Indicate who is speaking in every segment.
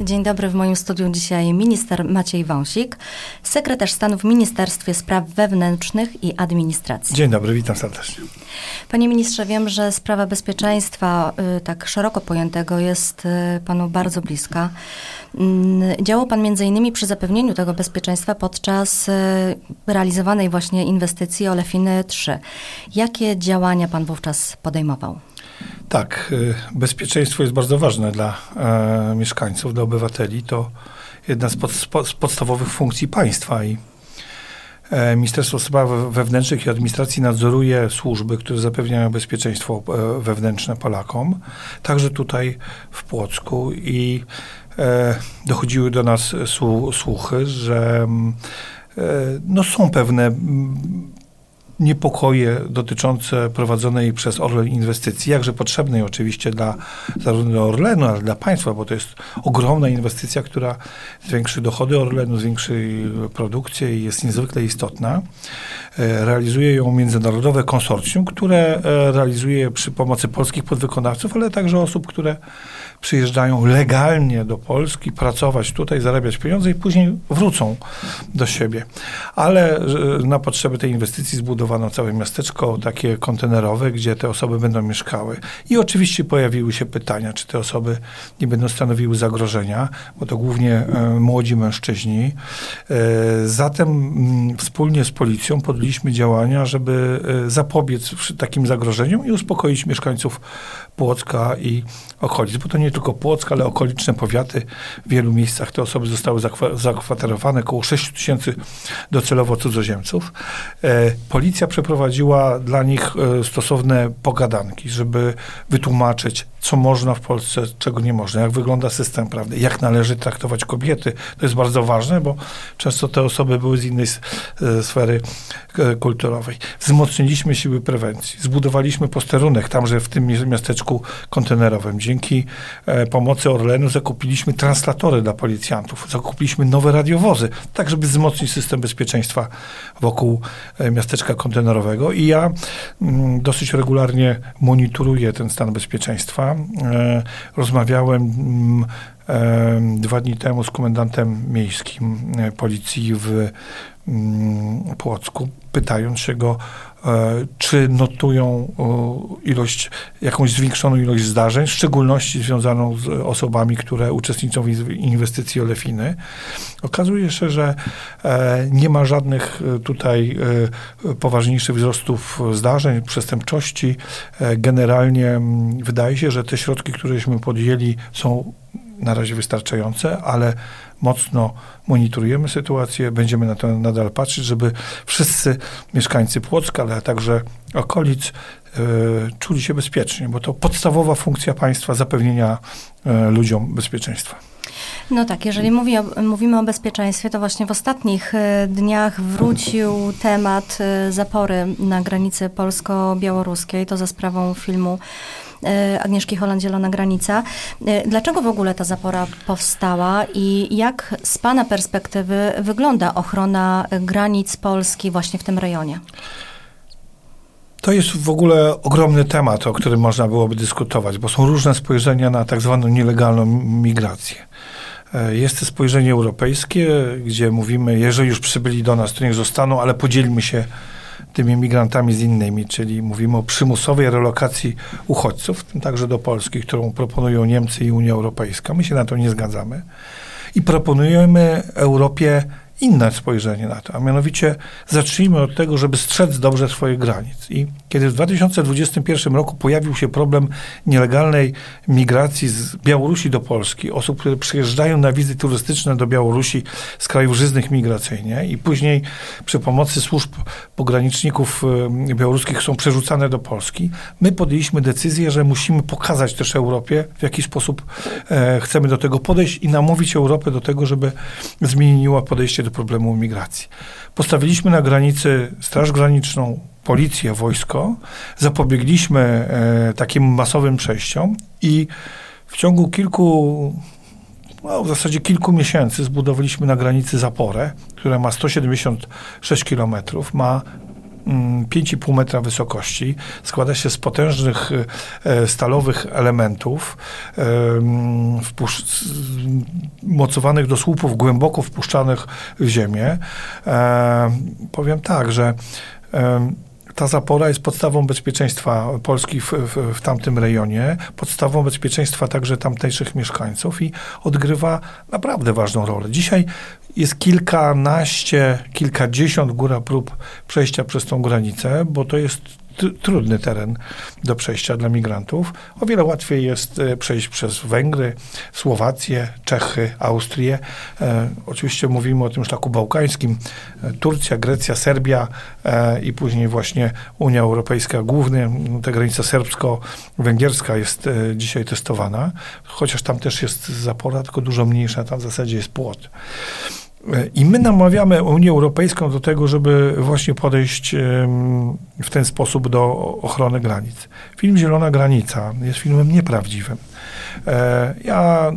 Speaker 1: Dzień dobry, w moim studiu dzisiaj minister Maciej Wąsik, sekretarz stanu w Ministerstwie Spraw Wewnętrznych i Administracji.
Speaker 2: Dzień dobry, witam serdecznie.
Speaker 1: Panie ministrze, wiem, że sprawa bezpieczeństwa, y, tak szeroko pojętego, jest y, panu bardzo bliska. Mm, działał pan między innymi przy zapewnieniu tego bezpieczeństwa podczas y, realizowanej właśnie inwestycji Olefiny 3. Jakie działania pan wówczas podejmował?
Speaker 2: Tak, bezpieczeństwo jest bardzo ważne dla e, mieszkańców, dla obywateli. To jedna z, pod, z podstawowych funkcji państwa i E, Ministerstwo Spraw Wewnętrznych i Administracji nadzoruje służby, które zapewniają bezpieczeństwo e, wewnętrzne Polakom, także tutaj w Płocku i e, dochodziły do nas słuchy, że mm, no są pewne niepokoje dotyczące prowadzonej przez Orlen inwestycji, jakże potrzebnej oczywiście dla zarówno Orlenu, ale dla państwa, bo to jest ogromna inwestycja, która zwiększy dochody Orlenu, zwiększy produkcję i jest niezwykle istotna. E, realizuje ją międzynarodowe konsorcjum, które e, realizuje przy pomocy polskich podwykonawców, ale także osób, które przyjeżdżają legalnie do Polski, pracować tutaj, zarabiać pieniądze i później wrócą do siebie. Ale na potrzeby tej inwestycji zbudowano całe miasteczko takie kontenerowe, gdzie te osoby będą mieszkały. I oczywiście pojawiły się pytania, czy te osoby nie będą stanowiły zagrożenia, bo to głównie e, młodzi mężczyźni. Zatem mm, wspólnie z policją podjęliśmy działania, żeby e, zapobiec takim zagrożeniom i uspokoić mieszkańców Płocka i okolic, bo to nie tylko Płock, ale okoliczne powiaty. W wielu miejscach te osoby zostały zakwaterowane, około 6 tysięcy docelowo cudzoziemców. E, policja przeprowadziła dla nich e, stosowne pogadanki, żeby wytłumaczyć, co można w Polsce, czego nie można, jak wygląda system prawny, jak należy traktować kobiety. To jest bardzo ważne, bo często te osoby były z innej sfery kulturowej. Wzmocniliśmy siły prewencji, zbudowaliśmy posterunek tamże w tym miasteczku kontenerowym. Dzięki e, pomocy Orlenu zakupiliśmy translatory dla policjantów, zakupiliśmy nowe radiowozy, tak żeby wzmocnić system bezpieczeństwa wokół e, miasteczka kontenerowego i ja mm, dosyć regularnie monitoruję ten stan bezpieczeństwa. E, rozmawiałem mm, dwa dni temu z komendantem miejskim policji w Płocku, pytając się go, E, czy notują ilość, jakąś zwiększoną ilość zdarzeń, w szczególności związaną z osobami, które uczestniczą w inwestycji Olefiny. Okazuje się, że e, nie ma żadnych e, tutaj poważniejszych wzrostów zdarzeń, przestępczości. Generalnie wydaje się, że te środki, któreśmy podjęli są na razie wystarczające, ale mocno monitorujemy sytuację, będziemy na to nadal patrzeć, żeby wszyscy mieszkańcy Płocka, ale także okolic y, czuli się bezpiecznie, bo to podstawowa funkcja państwa zapewnienia y, ludziom bezpieczeństwa.
Speaker 1: No tak, jeżeli mówi o, mówimy o bezpieczeństwie, to właśnie w ostatnich e, dniach wrócił temat zapory na granicy polsko-białoruskiej, to za sprawą filmu E, Agnieszki Holland-Zielona Granica. E, dlaczego w ogóle ta zapora powstała i jak z Pana perspektywy wygląda ochrona granic Polski właśnie w tym rejonie?
Speaker 2: To jest w ogóle ogromny temat, o którym można byłoby dyskutować, bo są różne spojrzenia na tak zwaną nielegalną migrację. E, jest to spojrzenie europejskie, gdzie mówimy, jeżeli już przybyli do nas, to niech zostaną, ale podzielmy się tymi migrantami z innymi, czyli mówimy o przymusowej relokacji uchodźców, w tym także do Polski, którą proponują Niemcy i Unia Europejska. My się na to nie zgadzamy. I proponujemy Europie inne spojrzenie na to, a mianowicie zacznijmy od tego, żeby strzec dobrze swoich granic. I kiedy w 2021 roku pojawił się problem nielegalnej migracji z Białorusi do Polski, osób, które przyjeżdżają na wizy turystyczne do Białorusi z krajów żyznych migracyjnie i później przy pomocy służb pograniczników białoruskich są przerzucane do Polski, my podjęliśmy decyzję, że musimy pokazać też Europie, w jaki sposób e, chcemy do tego podejść i namówić Europę do tego, żeby zmieniła podejście do do problemu migracji. Postawiliśmy na granicy Straż Graniczną, policję, wojsko, zapobiegliśmy e, takim masowym przejściom i w ciągu kilku, no, w zasadzie kilku miesięcy zbudowaliśmy na granicy zaporę, która ma 176 kilometrów, ma 5,5 metra wysokości, składa się z potężnych e, stalowych elementów mocowanych do słupów, głęboko wpuszczanych w ziemię. E, powiem tak, że ta zapora jest podstawą bezpieczeństwa Polski w, w, w tamtym rejonie, podstawą bezpieczeństwa także tamtejszych mieszkańców i odgrywa naprawdę ważną rolę. Dzisiaj jest kilkanaście, kilkadziesiąt góra prób przejścia przez tą granicę, bo to jest tr- trudny teren do przejścia dla migrantów. O wiele łatwiej jest e, przejść przez Węgry, Słowację, Czechy, Austrię. E, oczywiście mówimy o tym szlaku bałkańskim. E, Turcja, Grecja, Serbia e, i później właśnie Unia Europejska. Głównie m, ta granica serbsko-węgierska jest e, dzisiaj testowana, chociaż tam też jest zapora, tylko dużo mniejsza, tam w zasadzie jest płot. E, I my namawiamy Unię Europejską do tego, żeby właśnie podejść w ten sposób do ochrony granic. Film Zielona Granica jest filmem nieprawdziwym. E, Ja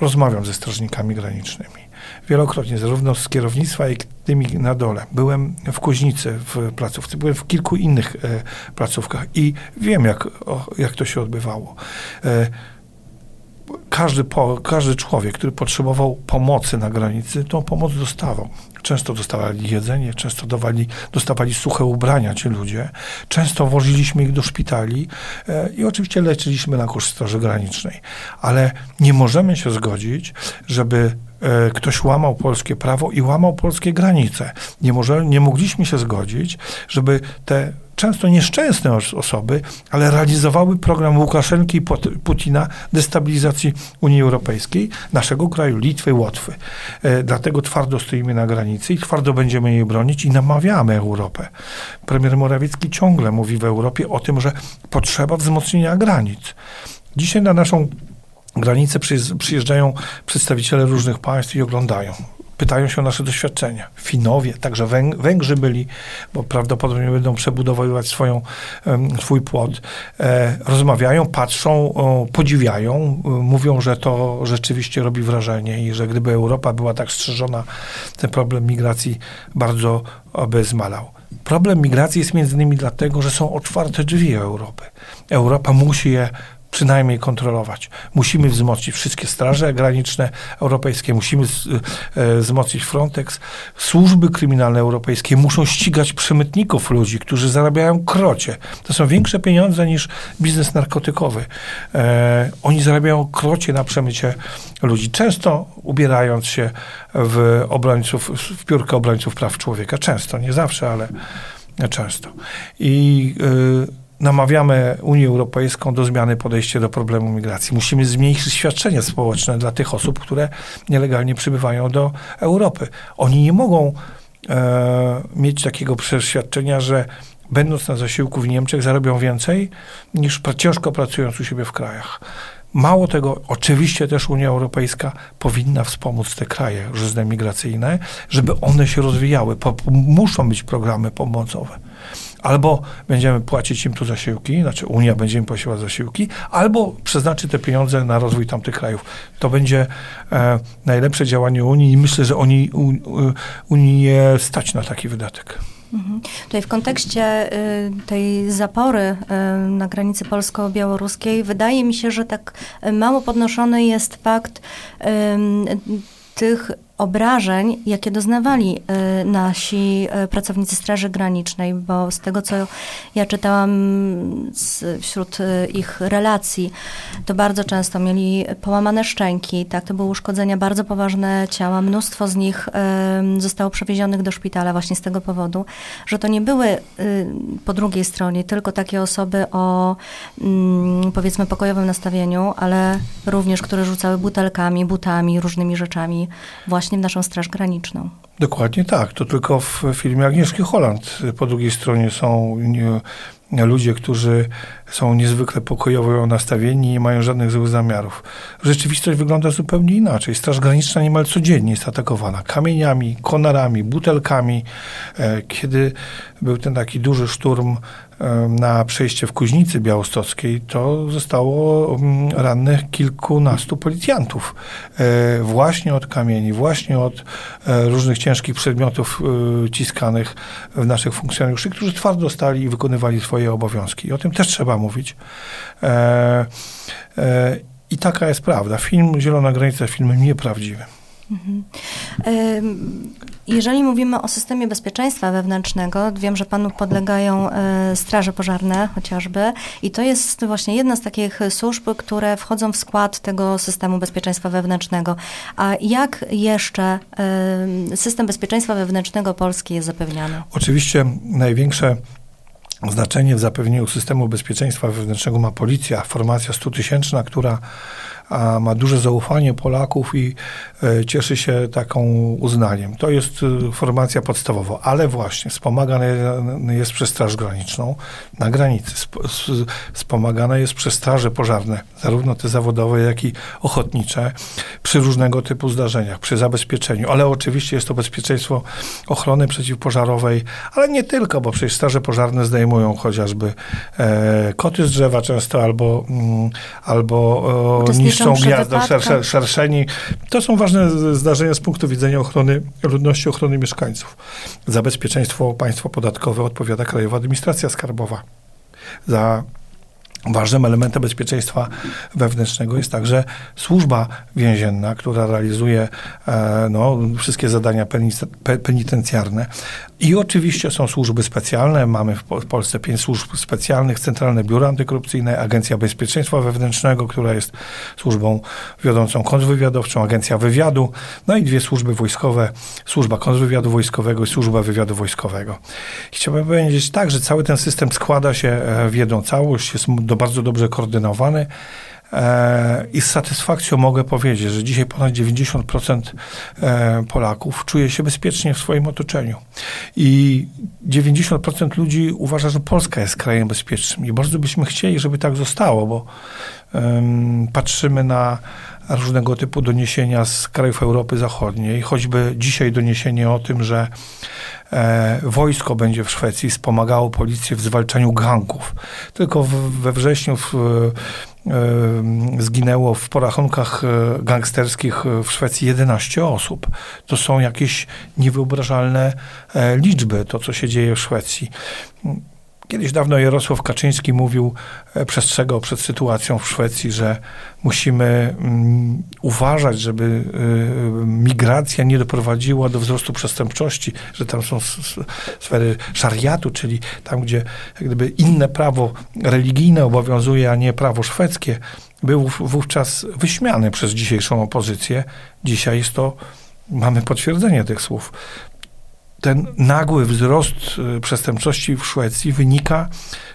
Speaker 2: rozmawiam ze strażnikami granicznymi. Wielokrotnie, zarówno z kierownictwa, jak i tymi na dole. Byłem w Kuźnicy, w placówce, byłem w kilku innych e, placówkach i wiem, jak, jak to się odbywało. Każdy, po, każdy człowiek, który potrzebował pomocy na granicy, tą pomoc dostawał. Często dostawali jedzenie, często dawali, dostawali suche ubrania ci ludzie. Często woziliśmy ich do szpitali e, i oczywiście leczyliśmy na koszt Straży Granicznej. Ale nie możemy się zgodzić, żeby e, ktoś łamał polskie prawo i łamał polskie granice. Nie, może, nie mogliśmy się zgodzić, żeby te często nieszczęsne os- osoby, ale realizowały program Łukaszenki i Putina destabilizacji Unii Europejskiej, naszego kraju, Litwy, Łotwy. E, dlatego twardo stoimy na granicy i twardo będziemy jej bronić i namawiamy Europę. Premier Morawiecki ciągle mówi w Europie o tym, że potrzeba wzmocnienia granic. Dzisiaj na naszą granicę przyjeżdż- przyjeżdżają przedstawiciele różnych państw i oglądają. Pytają się o nasze doświadczenia. Finowie, także Węg- Węgrzy byli, bo prawdopodobnie będą przebudowywać swoją, swój płot. E, rozmawiają, patrzą, podziwiają, e, mówią, że to rzeczywiście robi wrażenie i że gdyby Europa była tak strzeżona, ten problem migracji bardzo by zmalał. Problem migracji jest między innymi dlatego, że są otwarte drzwi Europy. Europa musi je przynajmniej kontrolować. Musimy wzmocnić wszystkie straże graniczne europejskie, musimy e, wzmocnić Frontex. Służby kryminalne europejskie muszą ścigać przemytników ludzi, którzy zarabiają krocie. To są większe pieniądze niż biznes narkotykowy. E, oni zarabiają krocie na przemycie ludzi, często ubierając się w obrońców, w piórkę obrońców praw człowieka. Często, nie zawsze, ale często. I y, namawiamy Unię Europejską do zmiany podejścia do problemu migracji. Musimy zmniejszyć świadczenia społeczne dla tych osób, które nielegalnie przybywają do Europy. Oni nie mogą e, mieć takiego przeświadczenia, że będąc na zasiłku w Niemczech zarobią więcej niż ciężko pracując u siebie w krajach. Mało tego, oczywiście też Unia Europejska powinna wspomóc te kraje żyzne migracyjne, żeby one się rozwijały. Po, muszą być programy pomocowe. Albo będziemy płacić im tu zasiłki, znaczy Unia będzie im płaciła zasiłki, albo przeznaczy te pieniądze na rozwój tamtych krajów. To będzie e, najlepsze działanie Unii i myślę, że Unii, u, u, Unii nie stać na taki wydatek.
Speaker 1: Mhm. Tutaj w kontekście y, tej zapory y, na granicy polsko-białoruskiej wydaje mi się, że tak mało podnoszony jest fakt tych obrażeń, jakie doznawali y, nasi y, pracownicy Straży Granicznej, bo z tego, co ja czytałam z, wśród y, ich relacji, to bardzo często mieli połamane szczęki, tak, to były uszkodzenia bardzo poważne ciała, mnóstwo z nich zostało przewiezionych do szpitala właśnie z tego powodu, że to nie były po drugiej stronie tylko takie osoby o mm, powiedzmy pokojowym nastawieniu, ale również, które rzucały butelkami, butami, różnymi rzeczami właśnie w naszą Straż Graniczną.
Speaker 2: Dokładnie tak. To tylko w filmie Agnieszki Holland po drugiej stronie są ludzie, którzy są niezwykle pokojowo nastawieni i nie mają żadnych złych zamiarów. Rzeczywistość wygląda zupełnie inaczej. Straż Graniczna niemal codziennie jest atakowana kamieniami, konarami, butelkami. E, Kiedy był ten taki duży szturm na przejście w Kuźnicy Białostockiej, to zostało rannych kilkunastu policjantów. E, właśnie od kamieni, właśnie od e, różnych ciężkich przedmiotów e, ciskanych w naszych funkcjonariuszy, którzy twardo stali i wykonywali swoje obowiązki. I o tym też trzeba mówić. I taka jest prawda. Film Zielona Granica filmem nieprawdziwym. Mhm.
Speaker 1: Jeżeli mówimy o systemie bezpieczeństwa wewnętrznego, wiem, że panu podlegają e, straże pożarne chociażby i to jest właśnie jedna z takich służb, które wchodzą w skład tego systemu bezpieczeństwa wewnętrznego. A jak jeszcze system bezpieczeństwa wewnętrznego Polski jest zapewniany?
Speaker 2: Oczywiście największe znaczenie w zapewnieniu systemu bezpieczeństwa wewnętrznego ma policja, formacja 100 tysięczna, która ma duże zaufanie Polaków i e, cieszy się taką uznaniem. To jest e, formacja podstawowa, ale właśnie wspomagana jest przez Straż Graniczną na granicy, wspomagana jest przez straże pożarne, zarówno te zawodowe, jak i ochotnicze, przy różnego typu zdarzeniach, przy zabezpieczeniu, ale oczywiście jest to bezpieczeństwo ochrony przeciwpożarowej, ale nie tylko, bo przecież straże pożarne zdejmują chociażby e, koty z drzewa często albo, mm, albo e, niszczą gniazdo, szer, szerszeni. To są ważne zdarzenia z punktu widzenia ochrony ludności, ochrony mieszkańców. Za bezpieczeństwo państwo podatkowe odpowiada Krajowa Administracja Skarbowa. Za Ważnym elementem bezpieczeństwa wewnętrznego jest także służba więzienna, która realizuje e, no, wszystkie zadania penitencjarne. I oczywiście są służby specjalne. Mamy w Polsce pięć służb specjalnych, Centralne Biuro Antykorupcyjne, Agencja Bezpieczeństwa Wewnętrznego, która jest służbą wiodącą kontrwywiadowczą, Agencja Wywiadu, no i dwie służby wojskowe, Służba Kontrwywiadu Wojskowego i Służba Wywiadu Wojskowego. Chciałbym powiedzieć tak, że cały ten system składa się e, w jedną całość, jest do bardzo dobrze koordynowany. E, I z satysfakcją mogę powiedzieć, że dzisiaj ponad 90% e, Polaków czuje się bezpiecznie w swoim otoczeniu. I 90% ludzi uważa, że Polska jest krajem bezpiecznym. I bardzo byśmy chcieli, żeby tak zostało, bo um, patrzymy na różnego typu doniesienia z krajów Europy Zachodniej, choćby dzisiaj doniesienie o tym, że e, wojsko będzie w Szwecji wspomagało policję w zwalczaniu gangów. Tylko w, we wrześniu w, zginęło w porachunkach e, gangsterskich w Szwecji 11 osób. To są jakieś niewyobrażalne e, liczby, to co się dzieje w Szwecji. Kiedyś dawno Jarosław Kaczyński mówił, e, przestrzegał przed sytuacją w Szwecji, że musimy mm, uważać, żeby y, migracja nie doprowadziła do wzrostu przestępczości, że tam są sfery szariatu, czyli tam, gdzie gdyby inne prawo religijne obowiązuje, a nie prawo szwedzkie, był wówczas wyśmiany przez dzisiejszą opozycję. Dzisiaj jest to, mamy potwierdzenie tych słów ten nagły wzrost y, przestępczości w Szwecji wynika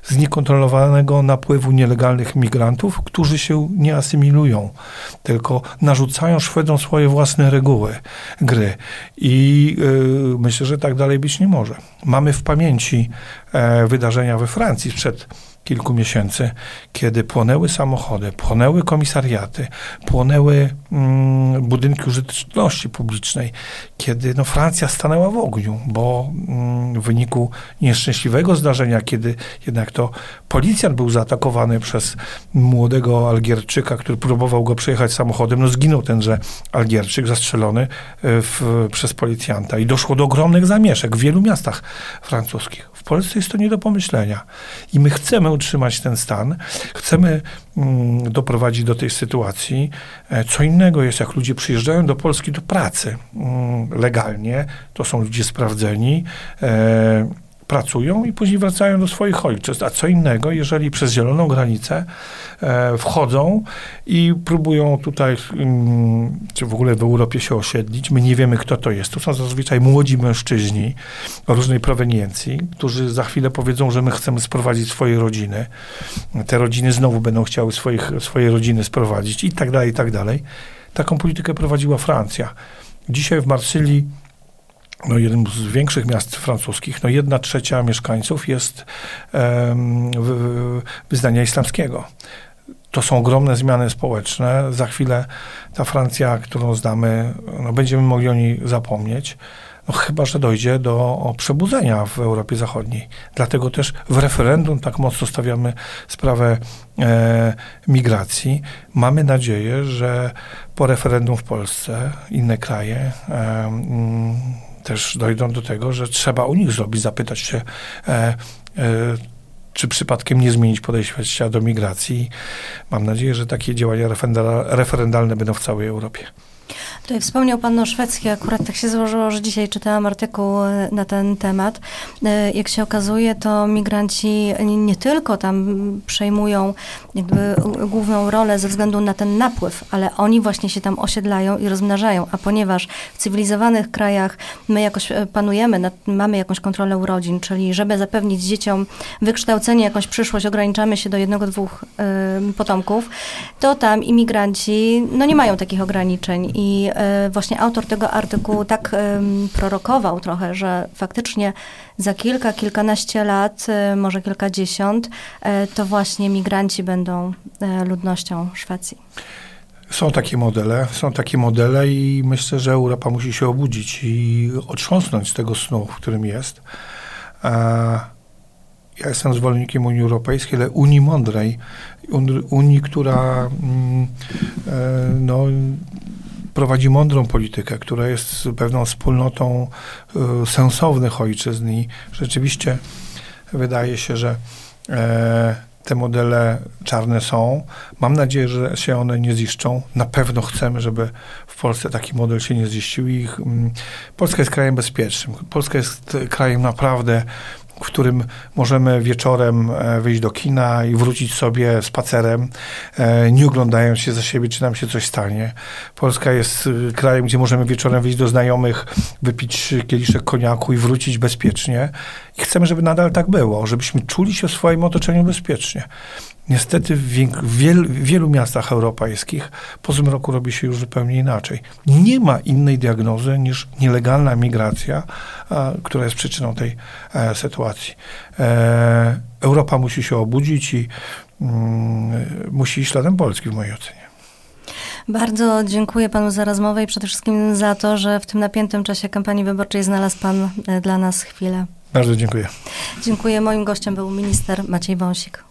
Speaker 2: z niekontrolowanego napływu nielegalnych migrantów, którzy się nie asymilują, tylko narzucają Szwedom swoje własne reguły gry. I yy, myślę, że tak dalej być nie może. Mamy w pamięci e, wydarzenia we Francji sprzed kilku miesięcy, kiedy płonęły samochody, płonęły komisariaty, płonęły mm, budynki użyteczności publicznej, kiedy no, Francja stanęła w ogniu, bo mm, w wyniku nieszczęśliwego zdarzenia, kiedy jednak to policjant był zaatakowany przez młodego Algierczyka, który próbował go przejechać samochodem, no zginął tenże Algierczyk zastrzelony e, w, przez policjanta i doszło do ogromnych zamieszek w wielu miastach francuskich. W Polsce jest to nie do pomyślenia. I my chcemy utrzymać ten stan, chcemy mm, doprowadzić do tej sytuacji. E, co innego jest, jak ludzie przyjeżdżają do Polski do pracy mm, legalnie, to są ludzie sprawdzeni. E, pracują i później wracają do swoich ojczyzn. A co innego, jeżeli przez zieloną granicę e, wchodzą i próbują tutaj, mm, czy w ogóle w Europie się osiedlić. My nie wiemy, kto to jest. To są zazwyczaj młodzi mężczyźni o różnej proweniencji, którzy za chwilę powiedzą, że my chcemy sprowadzić swoje rodziny. Te rodziny znowu będą chciały swoich, swoje rodziny sprowadzić i tak dalej, i tak dalej. Taką politykę prowadziła Francja. Dzisiaj w Marsylii no, jednym z większych miast francuskich, no jedna trzecia mieszkańców jest um, wyznania islamskiego. To są ogromne zmiany społeczne. Za chwilę ta Francja, którą znamy, no, będziemy mogli o niej zapomnieć. no chyba, że dojdzie do przebudzenia w Europie Zachodniej. Dlatego też w referendum tak mocno stawiamy sprawę e, migracji. Mamy nadzieję, że po referendum w Polsce inne kraje e, mm, też dojdą do tego, że trzeba u nich zrobić, zapytać się, e, e, czy przypadkiem nie zmienić podejścia do migracji. Mam nadzieję, że takie działania referendalne będą w całej Europie.
Speaker 1: Tutaj wspomniał Pan o Szwecji, akurat tak się złożyło, że dzisiaj czytałam artykuł e, na ten temat. E, jak się okazuje, to migranci nie tylko tam przejmują jakby główną rolę ze względu na ten napływ, ale oni właśnie się tam osiedlają i rozmnażają, a ponieważ w cywilizowanych krajach my jakoś e, panujemy, nad, mamy jakąś kontrolę urodzin, czyli żeby zapewnić dzieciom wykształcenie, jakąś przyszłość, ograniczamy się do jednego, dwóch y, potomków, to tam imigranci no nie mają takich ograniczeń i e, właśnie autor tego artykułu tak prorokował trochę, że faktycznie za kilka, kilkanaście lat, e, może kilkadziesiąt, e, to właśnie migranci będą ludnością Szwecji.
Speaker 2: Są takie modele, są takie modele i myślę, że Europa musi się obudzić i otrząsnąć z tego snu, w którym jest. Ja jestem zwolennikiem Unii Europejskiej, ale Unii mądrej, Unii, która mm, no, prowadzi mądrą politykę, która jest pewną wspólnotą y, sensownych ojczyzn i rzeczywiście wydaje się, że e, te modele czarne są. Mam nadzieję, że się one nie ziszczą. Na pewno chcemy, żeby w Polsce taki model się nie ziścił. I, mm, Polska jest krajem bezpiecznym. Polska jest krajem naprawdę w którym możemy wieczorem e, wyjść do kina i wrócić sobie spacerem, e, nie oglądając się za siebie, czy nam się coś stanie. Polska jest e, krajem, gdzie możemy wieczorem wyjść do znajomych, wypić kieliszek koniaku i wrócić bezpiecznie. I chcemy, żeby nadal tak było, żebyśmy czuli się w swoim otoczeniu bezpiecznie. Niestety w, w, wielu miastach europejskich po tym roku robi się już zupełnie inaczej. Nie ma innej diagnozy niż nielegalna migracja, a, która jest przyczyną tej e, sytuacji. E, Europa musi się obudzić i mm, musi iść śladem Polski w mojej ocenie.
Speaker 1: Bardzo dziękuję panu za rozmowę i przede wszystkim za to, że w tym napiętym czasie kampanii wyborczej znalazł pan e, dla nas chwilę.
Speaker 2: Bardzo dziękuję.
Speaker 1: Dziękuję. Moim gościem był minister Maciej Wąsik.